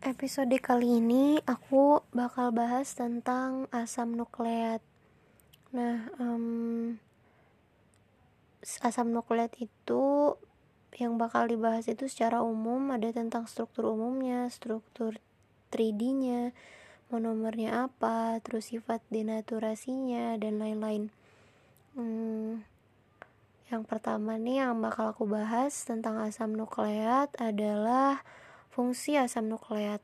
Episode kali ini aku bakal bahas tentang asam nukleat. Nah, um, asam nukleat itu yang bakal dibahas itu secara umum ada tentang struktur umumnya, struktur 3D-nya, monomernya apa, terus sifat denaturasinya dan lain-lain. Hmm, yang pertama nih yang bakal aku bahas tentang asam nukleat adalah fungsi asam nukleat.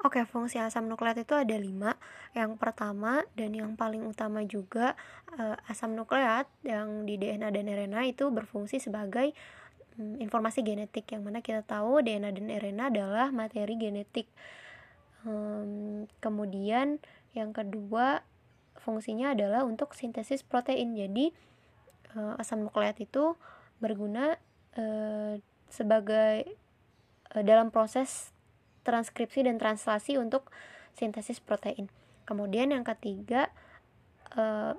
Oke, fungsi asam nukleat itu ada lima. Yang pertama dan yang paling utama juga eh, asam nukleat yang di DNA dan RNA itu berfungsi sebagai mm, informasi genetik yang mana kita tahu DNA dan RNA adalah materi genetik. Kemudian yang kedua fungsinya adalah untuk sintesis protein. Jadi uh, asam nukleat itu berguna uh, sebagai dalam proses transkripsi dan translasi untuk sintesis protein. Kemudian yang ketiga uh,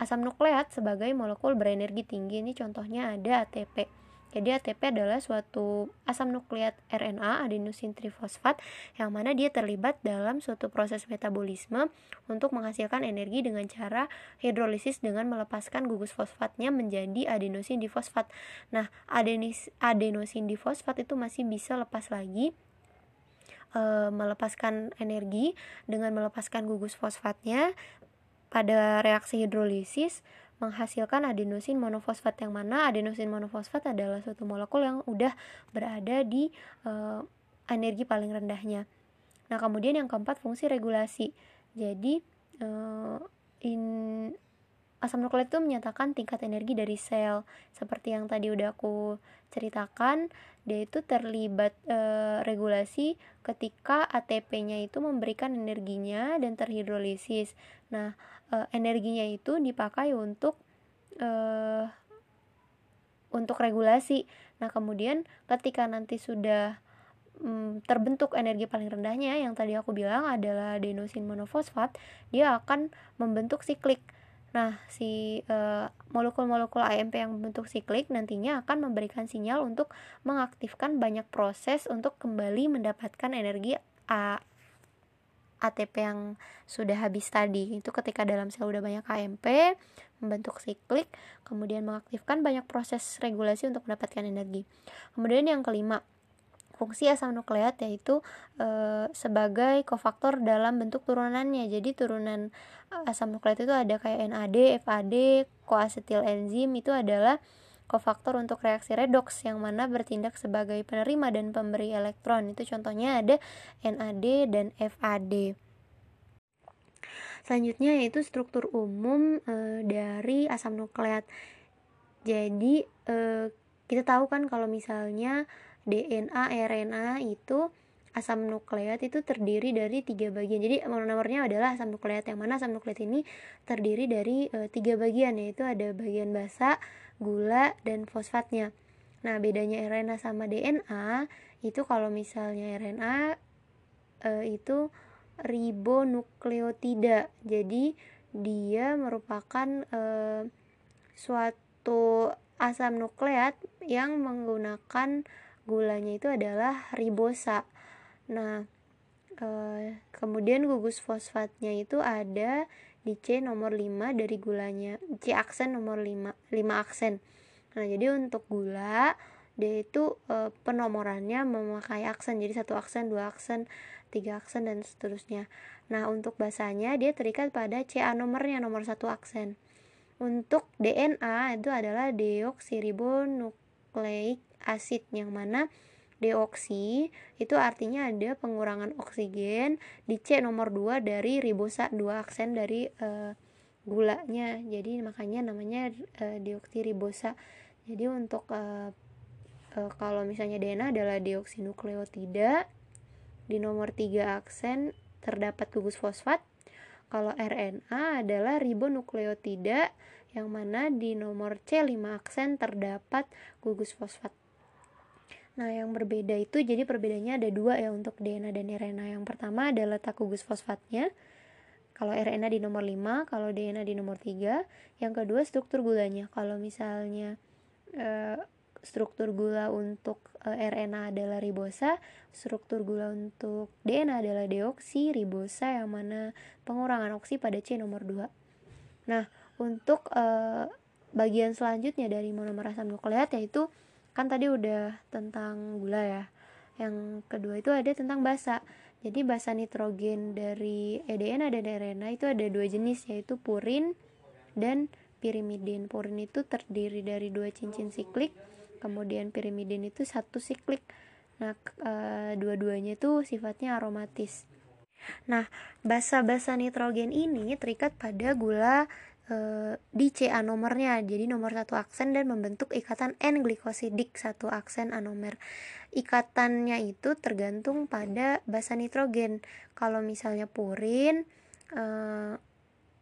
asam nukleat sebagai molekul berenergi tinggi ini contohnya ada ATP. Jadi ATP adalah suatu asam nukleat RNA adenosin trifosfat yang mana dia terlibat dalam suatu proses metabolisme untuk menghasilkan energi dengan cara hidrolisis dengan melepaskan gugus fosfatnya menjadi adenosin difosfat. Nah, adenis, adenosin difosfat itu masih bisa lepas lagi e, melepaskan energi dengan melepaskan gugus fosfatnya pada reaksi hidrolisis menghasilkan adenosin monofosfat yang mana adenosin monofosfat adalah suatu molekul yang udah berada di uh, energi paling rendahnya. Nah, kemudian yang keempat fungsi regulasi. Jadi uh, in asam nukleat itu menyatakan tingkat energi dari sel seperti yang tadi udah aku ceritakan dia itu terlibat e, regulasi ketika ATP-nya itu memberikan energinya dan terhidrolisis. Nah, e, energinya itu dipakai untuk e, untuk regulasi. Nah, kemudian ketika nanti sudah mm, terbentuk energi paling rendahnya yang tadi aku bilang adalah adenosin monofosfat, dia akan membentuk siklik Nah, si uh, molekul-molekul AMP yang membentuk siklik nantinya akan memberikan sinyal untuk mengaktifkan banyak proses untuk kembali mendapatkan energi A ATP yang sudah habis tadi. Itu ketika dalam sel udah banyak AMP membentuk siklik, kemudian mengaktifkan banyak proses regulasi untuk mendapatkan energi. Kemudian yang kelima, fungsi asam nukleat yaitu e, sebagai kofaktor dalam bentuk turunannya. Jadi turunan asam nukleat itu ada kayak NAD, FAD, koasetil enzim itu adalah kofaktor untuk reaksi redoks yang mana bertindak sebagai penerima dan pemberi elektron. Itu contohnya ada NAD dan FAD. Selanjutnya yaitu struktur umum e, dari asam nukleat. Jadi e, kita tahu kan kalau misalnya DNA, RNA itu asam nukleat itu terdiri dari tiga bagian. Jadi nomornya adalah asam nukleat yang mana asam nukleat ini terdiri dari e, tiga bagian yaitu ada bagian basa, gula, dan fosfatnya. Nah bedanya RNA sama DNA itu kalau misalnya RNA e, itu ribonukleotida. Jadi dia merupakan e, suatu asam nukleat yang menggunakan gulanya itu adalah ribosa. Nah, eh, kemudian gugus fosfatnya itu ada di C nomor 5 dari gulanya. C aksen nomor 5, 5 aksen. Nah, jadi untuk gula dia itu e, penomorannya memakai aksen. Jadi satu aksen, dua aksen, tiga aksen dan seterusnya. Nah, untuk basanya dia terikat pada CA nomornya nomor satu aksen. Untuk DNA itu adalah deoksiribonukleik asid yang mana deoksi itu artinya ada pengurangan oksigen di C nomor 2 dari ribosa dua aksen dari e, gulanya. Jadi makanya namanya e, deoksiribosa jadi untuk e, e, kalau misalnya DNA adalah deoksinukleotida di nomor 3 aksen terdapat gugus fosfat. Kalau RNA adalah ribonukleotida yang mana di nomor C5 aksen terdapat gugus fosfat. Nah, yang berbeda itu jadi perbedaannya ada dua ya untuk DNA dan RNA. Yang pertama adalah letak gugus fosfatnya. Kalau RNA di nomor 5, kalau DNA di nomor 3. Yang kedua struktur gulanya. Kalau misalnya e, struktur gula untuk e, RNA adalah ribosa, struktur gula untuk DNA adalah deoksi ribosa yang mana pengurangan oksi pada C nomor 2. Nah, untuk e, bagian selanjutnya dari monomer asam nukleat yaitu kan tadi udah tentang gula ya. Yang kedua itu ada tentang basa. Jadi basa nitrogen dari EDN dan RNA itu ada dua jenis yaitu purin dan pirimidin. Purin itu terdiri dari dua cincin siklik kemudian pirimidin itu satu siklik nah e, dua-duanya itu sifatnya aromatis nah basa-basa nitrogen ini terikat pada gula e, di CA nomornya jadi nomor satu aksen dan membentuk ikatan N glikosidik satu aksen anomer. Ikatannya itu tergantung pada basa nitrogen. Kalau misalnya purin e,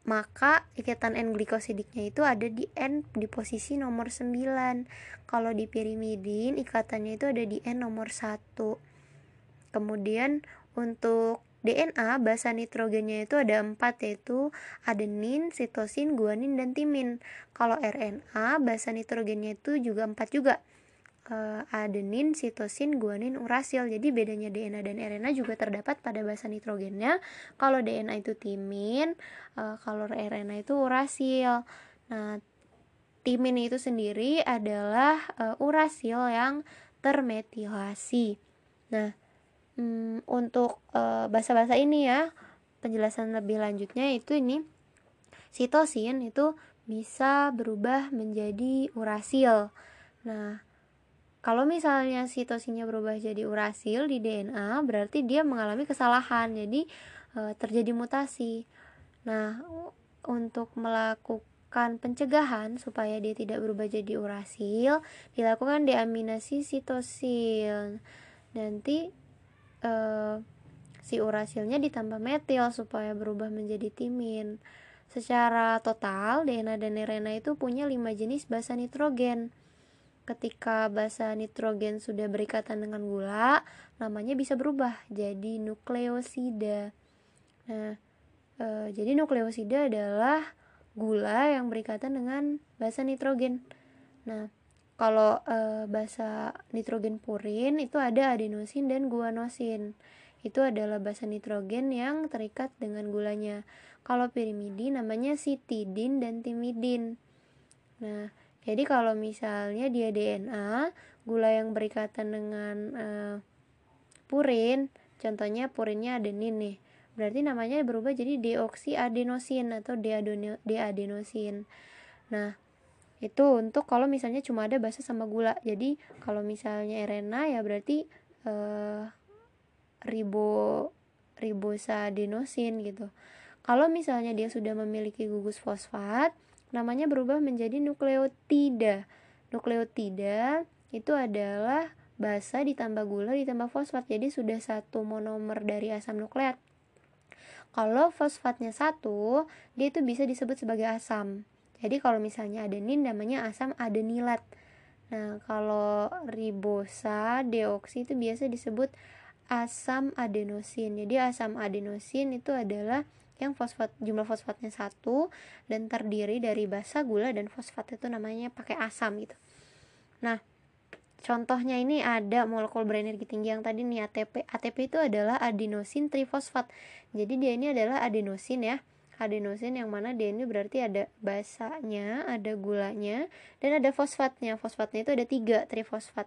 maka ikatan N glikosidiknya itu ada di N di posisi nomor 9 kalau di pirimidin ikatannya itu ada di N nomor 1 kemudian untuk DNA basa nitrogennya itu ada 4 yaitu adenin, sitosin, guanin, dan timin kalau RNA basa nitrogennya itu juga 4 juga uh, adenin, sitosin, guanin, urasil. Jadi bedanya DNA dan RNA juga terdapat pada basa nitrogennya. Kalau DNA itu timin, uh, kalau RNA itu urasil. Nah, timin itu sendiri adalah uh, urasil yang termetilasi. Nah, um, untuk uh, bahasa-bahasa ini ya, penjelasan lebih lanjutnya itu ini sitosin itu bisa berubah menjadi urasil. Nah, kalau misalnya sitosinnya berubah jadi urasil di DNA, berarti dia mengalami kesalahan. Jadi e, terjadi mutasi. Nah, untuk melakukan pencegahan supaya dia tidak berubah jadi urasil, dilakukan deaminasi sitosil. Nanti e, si urasilnya ditambah metil supaya berubah menjadi timin. Secara total, DNA dan RNA itu punya 5 jenis basa nitrogen ketika basa nitrogen sudah berikatan dengan gula, namanya bisa berubah jadi nukleosida. Nah, e, jadi nukleosida adalah gula yang berikatan dengan basa nitrogen. Nah, kalau e, basa nitrogen purin itu ada adenosin dan guanosin. Itu adalah basa nitrogen yang terikat dengan gulanya. Kalau pirimidin namanya sitidin dan timidin. Nah, jadi kalau misalnya dia DNA, gula yang berikatan dengan uh, purin, contohnya purinnya adenin nih. Berarti namanya berubah jadi deoksiadenosin atau deadenosin. Nah, itu untuk kalau misalnya cuma ada basa sama gula. Jadi kalau misalnya RNA ya berarti uh, ribo ribosadenosin gitu. Kalau misalnya dia sudah memiliki gugus fosfat, namanya berubah menjadi nukleotida. Nukleotida itu adalah basa ditambah gula ditambah fosfat. Jadi sudah satu monomer dari asam nukleat. Kalau fosfatnya satu, dia itu bisa disebut sebagai asam. Jadi kalau misalnya adenin namanya asam adenilat. Nah, kalau ribosa deoksi itu biasa disebut asam adenosin. Jadi asam adenosin itu adalah yang fosfat jumlah fosfatnya satu dan terdiri dari basa gula dan fosfat. Itu namanya pakai asam gitu. Nah contohnya ini ada molekul berenergi tinggi yang tadi nih ATP ATP itu adalah adenosin trifosfat. Jadi dia ini adalah adenosin ya adenosin yang mana dia ini berarti ada basanya ada gulanya dan ada fosfatnya. Fosfatnya itu ada tiga trifosfat.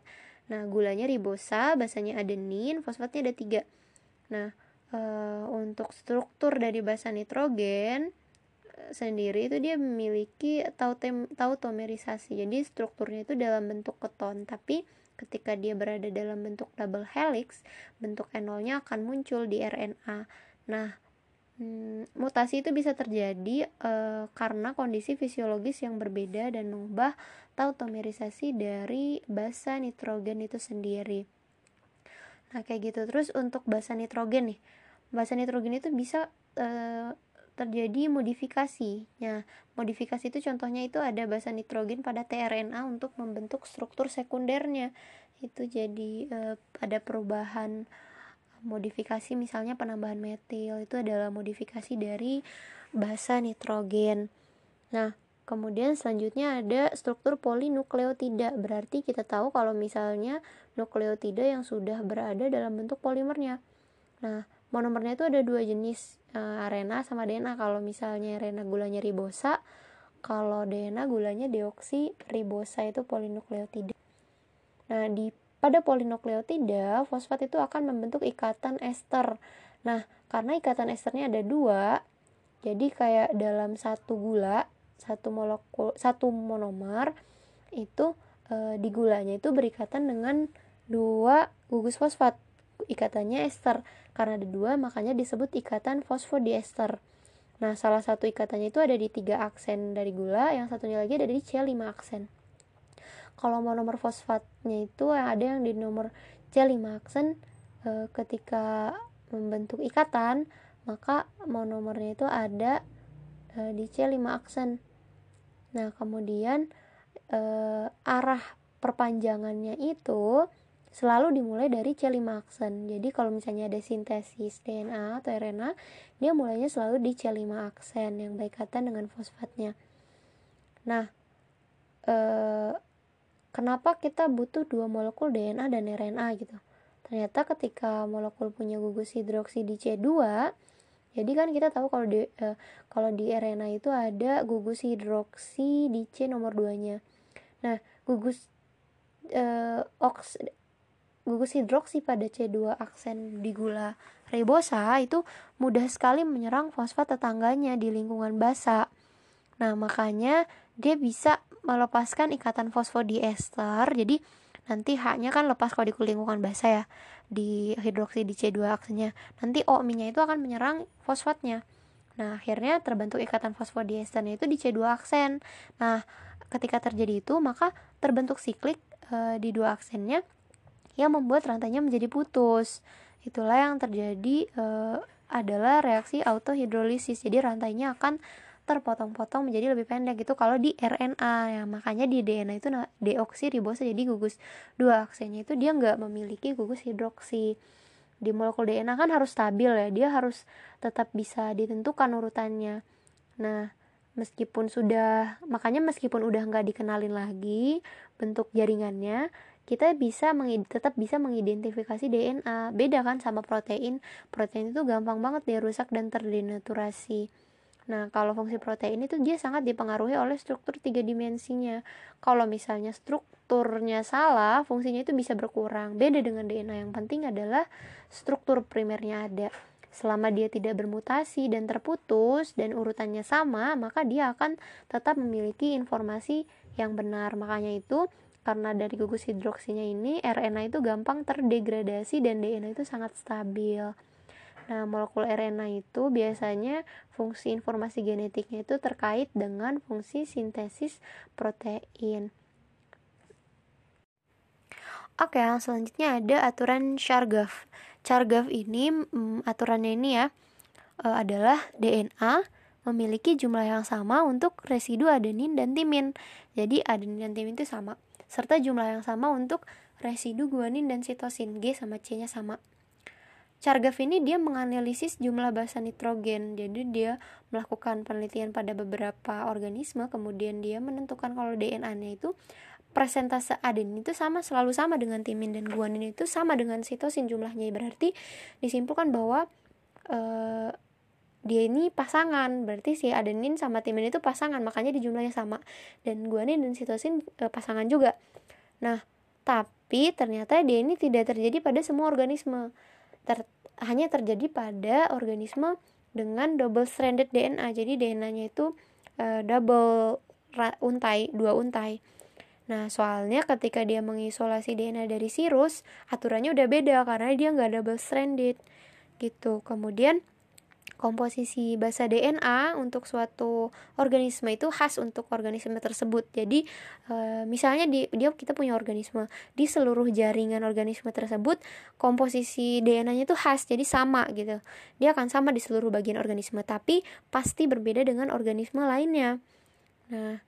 Nah gulanya ribosa basanya adenin fosfatnya ada tiga. Nah uh, untuk struktur dari basa nitrogen eh, sendiri itu dia memiliki tautomerisasi. Jadi strukturnya itu dalam bentuk keton. Tapi ketika dia berada dalam bentuk double helix bentuk enolnya akan muncul di RNA nah hmm, mutasi itu bisa terjadi uh, karena kondisi fisiologis yang berbeda dan mengubah tautomerisasi dari basa nitrogen itu sendiri nah kayak gitu terus untuk basa nitrogen nih basa nitrogen itu bisa uh, terjadi modifikasi. Nah, modifikasi itu contohnya itu ada basa nitrogen pada tRNA untuk membentuk struktur sekundernya. Itu jadi uh, ada perubahan modifikasi misalnya penambahan metil itu adalah modifikasi dari basa nitrogen. Nah, Kemudian selanjutnya ada struktur polinukleotida. Berarti kita tahu kalau misalnya nukleotida yang sudah berada dalam bentuk polimernya. Nah, monomernya itu ada dua jenis, uh, arena sama DNA. Kalau misalnya arena gulanya ribosa, kalau DNA gulanya deoksiribosa itu polinukleotida. Nah, di pada polinukleotida, fosfat itu akan membentuk ikatan ester. Nah, karena ikatan esternya ada dua, jadi kayak dalam satu gula satu molekul satu monomer itu e, di gulanya itu berikatan dengan dua gugus fosfat ikatannya ester. Karena ada dua makanya disebut ikatan fosfodiester. Nah salah satu ikatannya itu ada di tiga aksen dari gula yang satunya lagi ada di C5 aksen kalau monomer fosfatnya itu ada yang di nomor C5 aksen e, ketika membentuk ikatan maka monomernya itu ada e, di C5 aksen Nah, kemudian eh, arah perpanjangannya itu selalu dimulai dari C5 aksen. Jadi kalau misalnya ada sintesis DNA atau RNA, dia mulainya selalu di C5 aksen yang berkaitan dengan fosfatnya. Nah, eh, kenapa kita butuh dua molekul DNA dan RNA gitu? Ternyata ketika molekul punya gugus hidroksi di C2, jadi kan kita tahu kalau di uh, kalau di RNA itu ada gugus hidroksi di C nomor 2-nya. Nah, gugus uh, oks gugus hidroksi pada C2 aksen di gula ribosa itu mudah sekali menyerang fosfat tetangganya di lingkungan basa. Nah, makanya dia bisa melepaskan ikatan fosfodiester. Jadi nanti haknya kan lepas kalau di lingkungan basah ya di hidroksi di C2 aksennya nanti O-nya itu akan menyerang fosfatnya. Nah akhirnya terbentuk ikatan fosfodiesternya itu di C2 aksen nah ketika terjadi itu maka terbentuk siklik e, di dua aksennya yang membuat rantainya menjadi putus. Itulah yang terjadi e, adalah reaksi autohidrolisis. Jadi rantainya akan terpotong-potong menjadi lebih pendek gitu kalau di RNA ya makanya di DNA itu deoksiribosa jadi gugus dua aksennya itu dia nggak memiliki gugus hidroksi. Di molekul DNA kan harus stabil ya dia harus tetap bisa ditentukan urutannya. Nah meskipun sudah makanya meskipun udah nggak dikenalin lagi bentuk jaringannya kita bisa tetap bisa mengidentifikasi DNA beda kan sama protein. Protein itu gampang banget dia rusak dan terdenaturasi Nah, kalau fungsi protein itu dia sangat dipengaruhi oleh struktur tiga dimensinya. Kalau misalnya strukturnya salah, fungsinya itu bisa berkurang. Beda dengan DNA yang penting adalah struktur primernya ada. Selama dia tidak bermutasi dan terputus dan urutannya sama, maka dia akan tetap memiliki informasi yang benar. Makanya itu karena dari gugus hidroksinya ini RNA itu gampang terdegradasi dan DNA itu sangat stabil. Nah, molekul RNA itu biasanya fungsi informasi genetiknya itu terkait dengan fungsi sintesis protein. Oke, yang selanjutnya ada aturan Chargaff. Chargaff ini mm, aturannya ini ya e, adalah DNA memiliki jumlah yang sama untuk residu adenin dan timin. Jadi adenin dan timin itu sama, serta jumlah yang sama untuk residu guanin dan sitosin. G sama C-nya sama. Chargaff ini dia menganalisis jumlah basa nitrogen. Jadi dia melakukan penelitian pada beberapa organisme, kemudian dia menentukan kalau DNA-nya itu persentase adenin itu sama selalu sama dengan timin dan guanin itu sama dengan sitosin jumlahnya. Berarti disimpulkan bahwa uh, dia ini pasangan berarti si adenin sama timin itu pasangan makanya di jumlahnya sama dan guanin dan sitosin e, pasangan juga nah tapi ternyata dia ini tidak terjadi pada semua organisme ter hanya terjadi pada organisme dengan double stranded DNA. Jadi DNA-nya itu uh, double untai, dua untai. Nah, soalnya ketika dia mengisolasi DNA dari sirus, aturannya udah beda karena dia nggak double stranded gitu. Kemudian komposisi basa DNA untuk suatu organisme itu khas untuk organisme tersebut. Jadi e, misalnya di dia kita punya organisme di seluruh jaringan organisme tersebut komposisi DNA-nya itu khas jadi sama gitu. Dia akan sama di seluruh bagian organisme tapi pasti berbeda dengan organisme lainnya. Nah,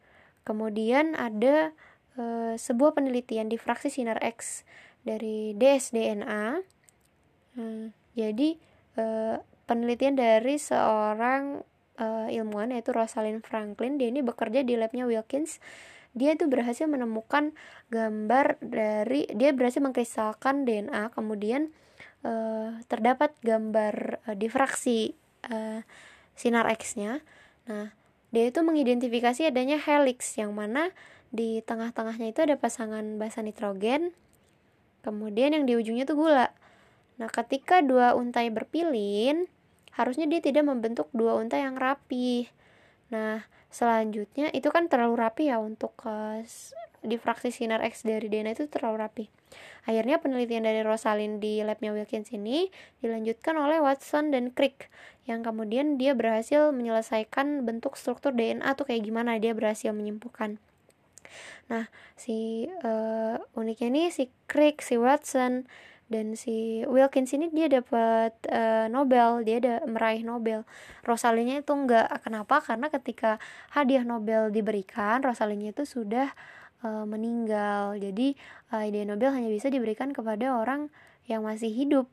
kemudian ada e, sebuah penelitian di fraksi sinar X dari dsDNA. Nah, jadi e, penelitian dari seorang uh, ilmuwan yaitu Rosalind Franklin. Dia ini bekerja di labnya Wilkins. Dia itu berhasil menemukan gambar dari dia berhasil mengkristalkan DNA kemudian uh, terdapat gambar uh, difraksi uh, sinar X-nya. Nah dia itu mengidentifikasi adanya helix yang mana di tengah-tengahnya itu ada pasangan basa nitrogen kemudian yang di ujungnya itu gula. Nah ketika dua untai berpilin harusnya dia tidak membentuk dua unta yang rapi. Nah, selanjutnya itu kan terlalu rapi ya untuk uh, difraksi sinar X dari DNA itu terlalu rapi. Akhirnya penelitian dari Rosalind di labnya Wilkins ini dilanjutkan oleh Watson dan Crick yang kemudian dia berhasil menyelesaikan bentuk struktur DNA tuh kayak gimana dia berhasil menyimpulkan. Nah, si uh, uniknya nih si Crick, si Watson dan si Wilkins ini dia dapat uh, Nobel dia ada meraih Nobel. Rosalinya itu enggak kenapa? Karena ketika hadiah Nobel diberikan Rosalinya itu sudah uh, meninggal. Jadi uh, hadiah Nobel hanya bisa diberikan kepada orang yang masih hidup.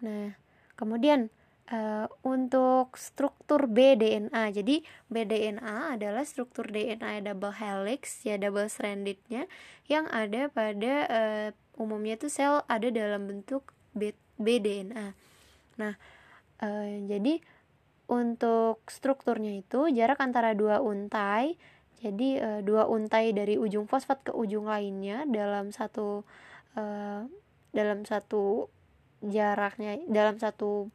Nah kemudian uh, untuk struktur bDNA. Jadi bDNA adalah struktur DNA double helix ya double strandednya yang ada pada uh, umumnya itu sel ada dalam bentuk bDNA. Nah, uh, jadi untuk strukturnya itu jarak antara dua untai jadi uh, dua untai dari ujung fosfat ke ujung lainnya dalam satu uh, dalam satu jaraknya dalam satu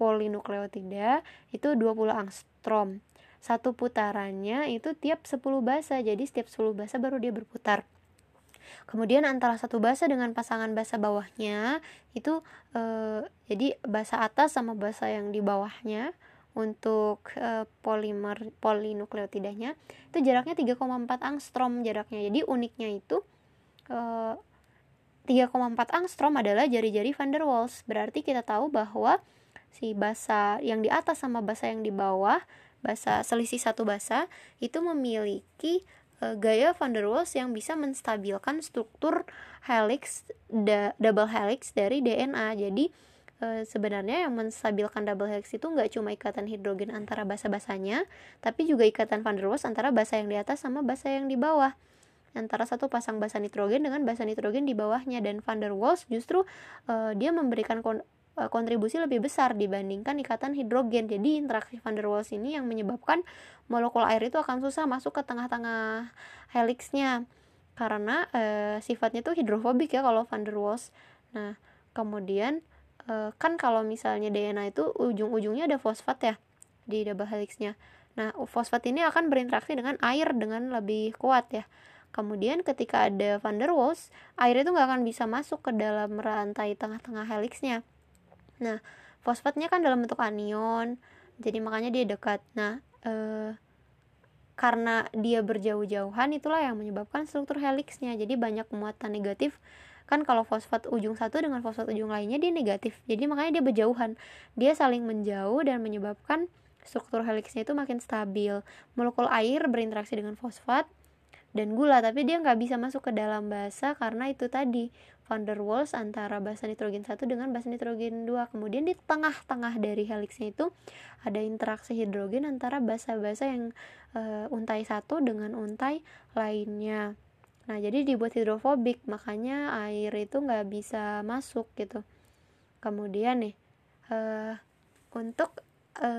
polinukleotida itu 20 angstrom. Satu putarannya itu tiap 10 basa. Jadi setiap 10 basa baru dia berputar. Kemudian antara satu basa dengan pasangan basa bawahnya itu eh, jadi basa atas sama basa yang di bawahnya untuk eh, polimer polinukleotidanya itu jaraknya 3,4 angstrom jaraknya. Jadi uniknya itu eh, 3,4 angstrom adalah jari-jari van der Waals. Berarti kita tahu bahwa si basa yang di atas sama basa yang di bawah basa selisih satu basa itu memiliki uh, gaya van der Waals yang bisa menstabilkan struktur helix da, double helix dari DNA jadi uh, sebenarnya yang menstabilkan double helix itu nggak cuma ikatan hidrogen antara basa-basanya tapi juga ikatan van der Waals antara basa yang di atas sama basa yang di bawah. Antara satu pasang basa nitrogen dengan basa nitrogen di bawahnya. Dan van der Waals justru uh, dia memberikan Eh, kontribusi lebih besar dibandingkan ikatan hidrogen. Jadi interaksi van der Waals ini yang menyebabkan molekul air itu akan susah masuk ke tengah-tengah helixnya karena e, sifatnya tuh hidrofobik ya kalau van der Waals. Nah, kemudian e, kan kalau misalnya DNA itu ujung-ujungnya ada fosfat ya di double helixnya. Nah, fosfat ini akan berinteraksi dengan air dengan lebih kuat ya. Kemudian ketika ada van der Waals, air itu nggak akan bisa masuk ke dalam rantai tengah-tengah helixnya. Nah, fosfatnya kan dalam bentuk anion, jadi makanya dia dekat. Nah, eh, karena dia berjauh-jauhan itulah yang menyebabkan struktur helixnya. Jadi banyak muatan negatif. Kan kalau fosfat ujung satu dengan fosfat ujung lainnya dia negatif. Jadi makanya dia berjauhan. Dia saling menjauh dan menyebabkan struktur helixnya itu makin stabil. Molekul air berinteraksi dengan fosfat dan gula tapi dia nggak bisa masuk ke dalam basa karena itu tadi van der Waals antara basa nitrogen 1 dengan basa nitrogen 2 kemudian di tengah-tengah dari helixnya itu ada interaksi hidrogen antara basa-basa yang e, untai satu dengan untai lainnya. Nah jadi dibuat hidrofobik makanya air itu nggak bisa masuk gitu. Kemudian nih e, untuk e,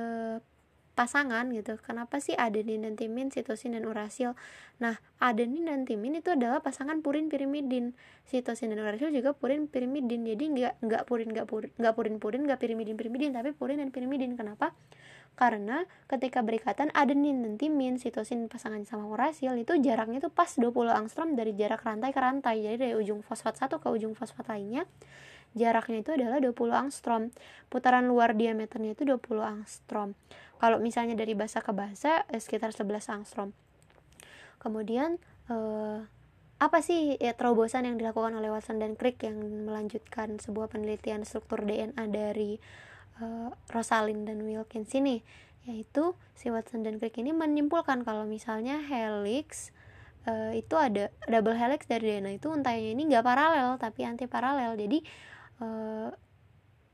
pasangan gitu. Kenapa sih adenin dan timin, sitosin dan urasil? Nah, adenin dan timin itu adalah pasangan purin pirimidin. Sitosin dan urasil juga purin pirimidin. Jadi nggak nggak purin nggak purin nggak purin purin nggak pirimidin pirimidin tapi purin dan pirimidin. Kenapa? Karena ketika berikatan adenin dan timin, sitosin pasangan sama urasil itu jaraknya itu pas 20 angstrom dari jarak rantai ke rantai. Jadi dari ujung fosfat satu ke ujung fosfat lainnya jaraknya itu adalah 20 angstrom. Putaran luar diameternya itu 20 angstrom. Kalau misalnya dari basa ke basa eh, sekitar 11 angstrom. Kemudian eh, apa sih ya, terobosan yang dilakukan oleh Watson dan Crick yang melanjutkan sebuah penelitian struktur DNA dari eh, Rosalind dan Wilkins ini? Yaitu si Watson dan Crick ini menyimpulkan kalau misalnya helix uh, itu ada double helix dari DNA itu untainya ini nggak paralel tapi anti paralel. Jadi uh,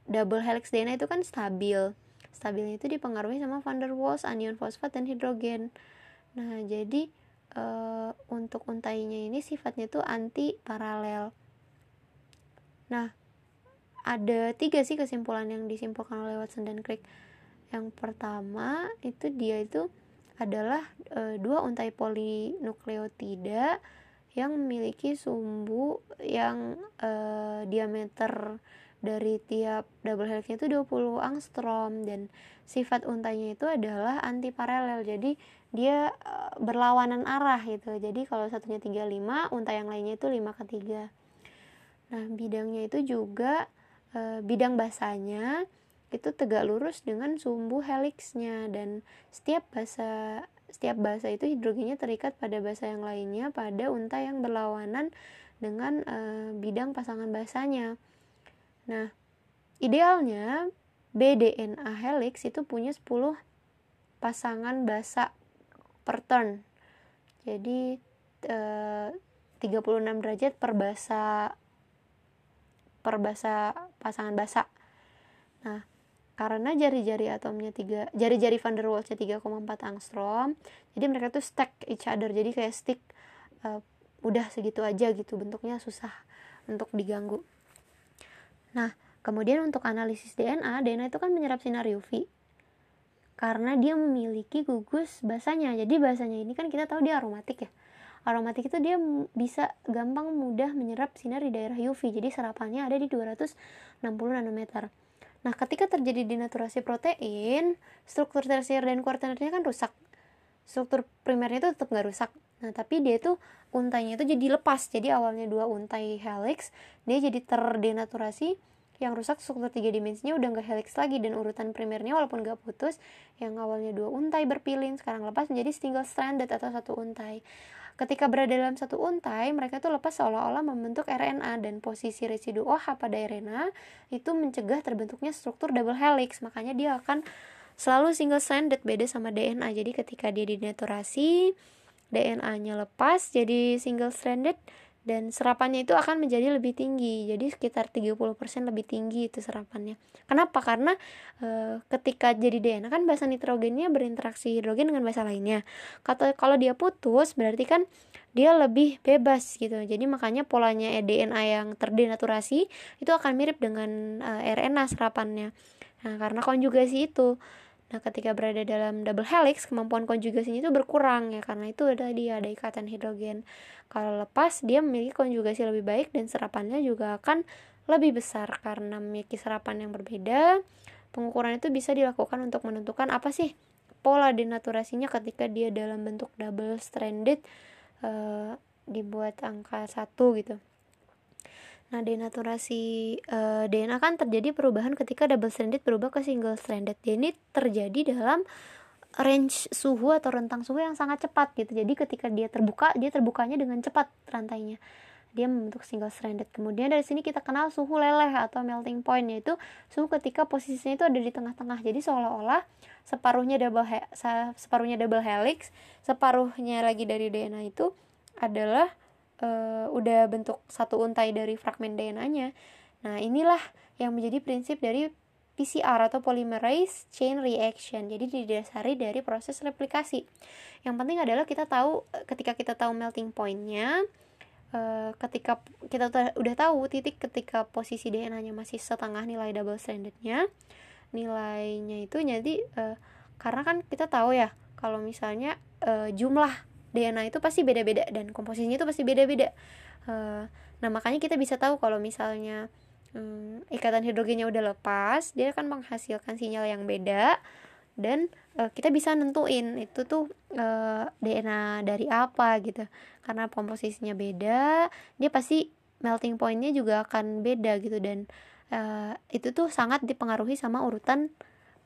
double helix DNA itu kan stabil stabilnya itu dipengaruhi sama van der Waals, anion fosfat dan hidrogen. Nah, jadi e, untuk untainya ini sifatnya itu anti paralel. Nah, ada tiga sih kesimpulan yang disimpulkan oleh Watson dan Crick. Yang pertama itu dia itu adalah e, dua untai polinukleotida yang memiliki sumbu yang e, diameter dari tiap double helixnya itu 20 angstrom dan sifat untainya itu adalah anti paralel jadi dia e, berlawanan arah gitu. Jadi kalau satunya 35 untai yang lainnya itu 5 ke 3 nah bidangnya itu juga e, bidang basanya itu tegak lurus dengan sumbu helixnya. Dan setiap basa setiap basa itu hidrogennya terikat pada basa yang lainnya pada unta yang berlawanan dengan e, bidang pasangan basanya. Nah, idealnya BDNA helix itu punya 10 pasangan basa per turn. Jadi e, 36 derajat per basa per basa pasangan basa. Nah, karena jari-jari atomnya tiga jari-jari van der Waals-nya 3,4 angstrom jadi mereka tuh stack each other. Jadi kayak stick uh, udah segitu aja gitu bentuknya susah untuk diganggu. Nah kemudian untuk analisis DNA DNA itu kan menyerap sinar UV karena dia memiliki gugus basanya jadi basanya ini kan kita tahu dia aromatik ya. Aromatik itu dia bisa gampang mudah menyerap sinar di daerah UV jadi serapannya ada di 260 nanometer Nah, ketika terjadi denaturasi protein, struktur tersier dan kuarternya kan rusak. Struktur primernya itu tetap nggak rusak. Nah, tapi dia itu untainya itu jadi lepas. Jadi awalnya dua untai helix, dia jadi terdenaturasi yang rusak struktur tiga dimensinya udah nggak helix lagi dan urutan primernya walaupun nggak putus yang awalnya dua untai berpilin sekarang lepas menjadi single stranded atau satu untai Ketika berada dalam satu untai, mereka itu lepas seolah-olah membentuk RNA dan posisi residu OH pada RNA itu mencegah terbentuknya struktur double helix. Makanya dia akan selalu single stranded beda sama DNA. Jadi ketika dia dinaturasi, DNA-nya lepas jadi single stranded dan serapannya itu akan menjadi lebih tinggi. Jadi sekitar 30% lebih tinggi itu serapannya. Kenapa? Karena e, ketika jadi DNA kan basa nitrogennya berinteraksi hidrogen dengan basa lainnya. Kata kalau dia putus berarti kan dia lebih bebas gitu. Jadi makanya polanya DNA yang terdenaturasi itu akan mirip dengan e, eh, RNA serapannya. Nah karena konjugasi itu Nah, ketika berada dalam double helix, kemampuan konjugasinya itu berkurang ya karena itu ada dia ada ikatan hidrogen. Kalau lepas, dia memiliki konjugasi lebih baik dan serapannya juga akan lebih besar karena memiliki serapan yang berbeda. Pengukuran itu bisa dilakukan untuk menentukan apa sih pola denaturasinya ketika dia dalam bentuk double stranded uh, dibuat angka satu gitu. Nah, denaturasi uh, eh, DNA kan terjadi perubahan ketika double stranded berubah ke single stranded. Ini terjadi dalam range suhu atau rentang suhu yang sangat cepat gitu. Jadi ketika dia terbuka, dia terbukanya dengan cepat rantainya. Dia membentuk single stranded. Kemudian dari sini kita kenal suhu leleh atau melting point yaitu suhu ketika posisinya itu ada di tengah-tengah. Jadi seolah-olah separuhnya double he separuhnya double helix, separuhnya lagi dari DNA itu adalah uh, udah bentuk satu untai dari fragmen DNA-nya. Nah, inilah yang menjadi prinsip dari PCR atau polymerase chain reaction. Jadi didasari dari proses replikasi. Yang penting adalah kita tahu ketika kita tahu melting point-nya, uh, ketika kita udah tahu titik ketika posisi DNA-nya masih setengah nilai double stranded-nya, nilainya itu jadi karena kan kita tahu ya kalau misalnya jumlah DNA itu pasti beda-beda dan komposisinya itu pasti beda-beda. Uh, nah makanya kita bisa tahu kalau misalnya um, ikatan hidrogennya udah lepas dia akan menghasilkan sinyal yang beda dan uh, kita bisa nentuin itu tuh uh, eh, DNA dari apa gitu. Karena komposisinya beda dia pasti melting pointnya juga akan beda gitu dan uh, itu tuh sangat dipengaruhi sama urutan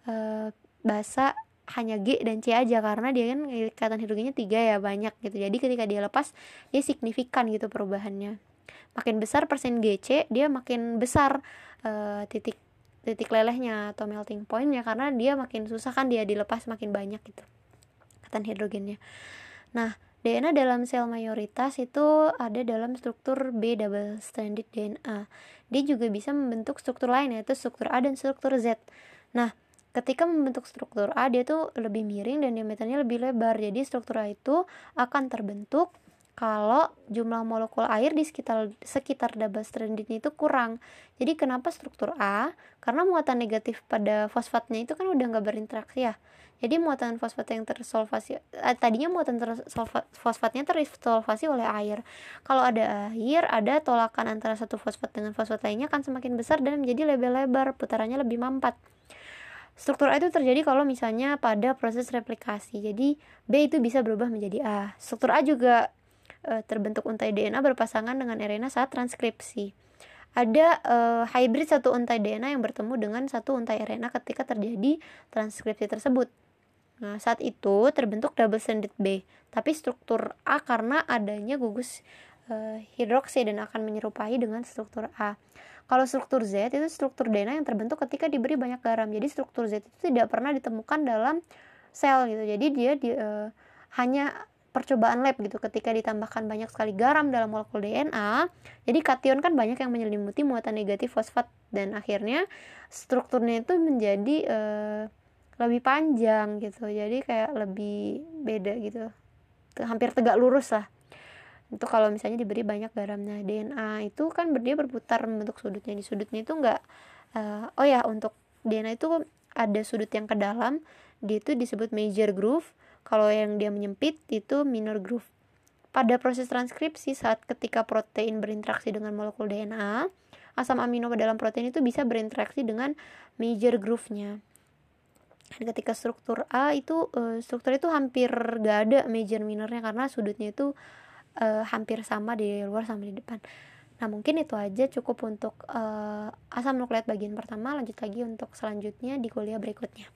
uh, basa hanya G dan C aja karena dia kan ikatan hidrogennya tiga ya banyak gitu jadi ketika dia lepas dia signifikan gitu perubahannya makin besar persen GC dia makin besar uh, titik titik lelehnya atau melting pointnya karena dia makin susah kan dia dilepas makin banyak gitu ikatan hidrogennya nah DNA dalam sel mayoritas itu ada dalam struktur B double stranded DNA. Dia juga bisa membentuk struktur lain yaitu struktur A dan struktur Z. Nah, ketika membentuk struktur A dia tuh lebih miring dan diameternya lebih lebar jadi struktur A itu akan terbentuk kalau jumlah molekul air di sekitar sekitar double strandednya itu kurang. Jadi kenapa struktur A? Karena muatan negatif pada fosfatnya itu kan udah nggak berinteraksi ya. Jadi muatan fosfat yang tersolvasi eh, tadinya muatan fosfatnya tersolvasi oleh air. Kalau ada air, ada tolakan antara satu fosfat dengan fosfat lainnya kan semakin besar dan menjadi lebar-lebar, putarannya lebih mampat. Struktur A itu terjadi kalau misalnya pada proses replikasi. Jadi B itu bisa berubah menjadi A. Struktur A juga e, terbentuk untai DNA berpasangan dengan RNA saat transkripsi. Ada e, hybrid satu untai DNA yang bertemu dengan satu untai RNA ketika terjadi transkripsi tersebut. Nah, saat itu terbentuk double stranded B, tapi struktur A karena adanya gugus e, hidroksi dan akan menyerupai dengan struktur A. Kalau struktur Z itu struktur DNA yang terbentuk ketika diberi banyak garam. Jadi struktur Z itu tidak pernah ditemukan dalam sel gitu. Jadi dia di, uh, hanya percobaan lab gitu ketika ditambahkan banyak sekali garam dalam molekul DNA jadi kation kan banyak yang menyelimuti muatan negatif fosfat dan akhirnya strukturnya itu menjadi uh, lebih panjang gitu jadi kayak lebih beda gitu hampir tegak lurus lah itu kalau misalnya diberi banyak garamnya DNA itu kan dia berputar membentuk sudutnya di sudutnya itu enggak uh, oh ya untuk DNA itu ada sudut yang ke dalam dia itu disebut major groove kalau yang dia menyempit itu minor groove. Pada proses transkripsi saat ketika protein berinteraksi dengan molekul DNA, asam amino dalam protein itu bisa berinteraksi dengan major groove-nya. Dan ketika struktur A itu uh, struktur itu hampir gak ada major minornya karena sudutnya itu uh, hampir sama di luar sama di depan. Nah, mungkin itu aja cukup untuk uh, asam nukleat bagian pertama. Lanjut lagi untuk selanjutnya di kuliah berikutnya.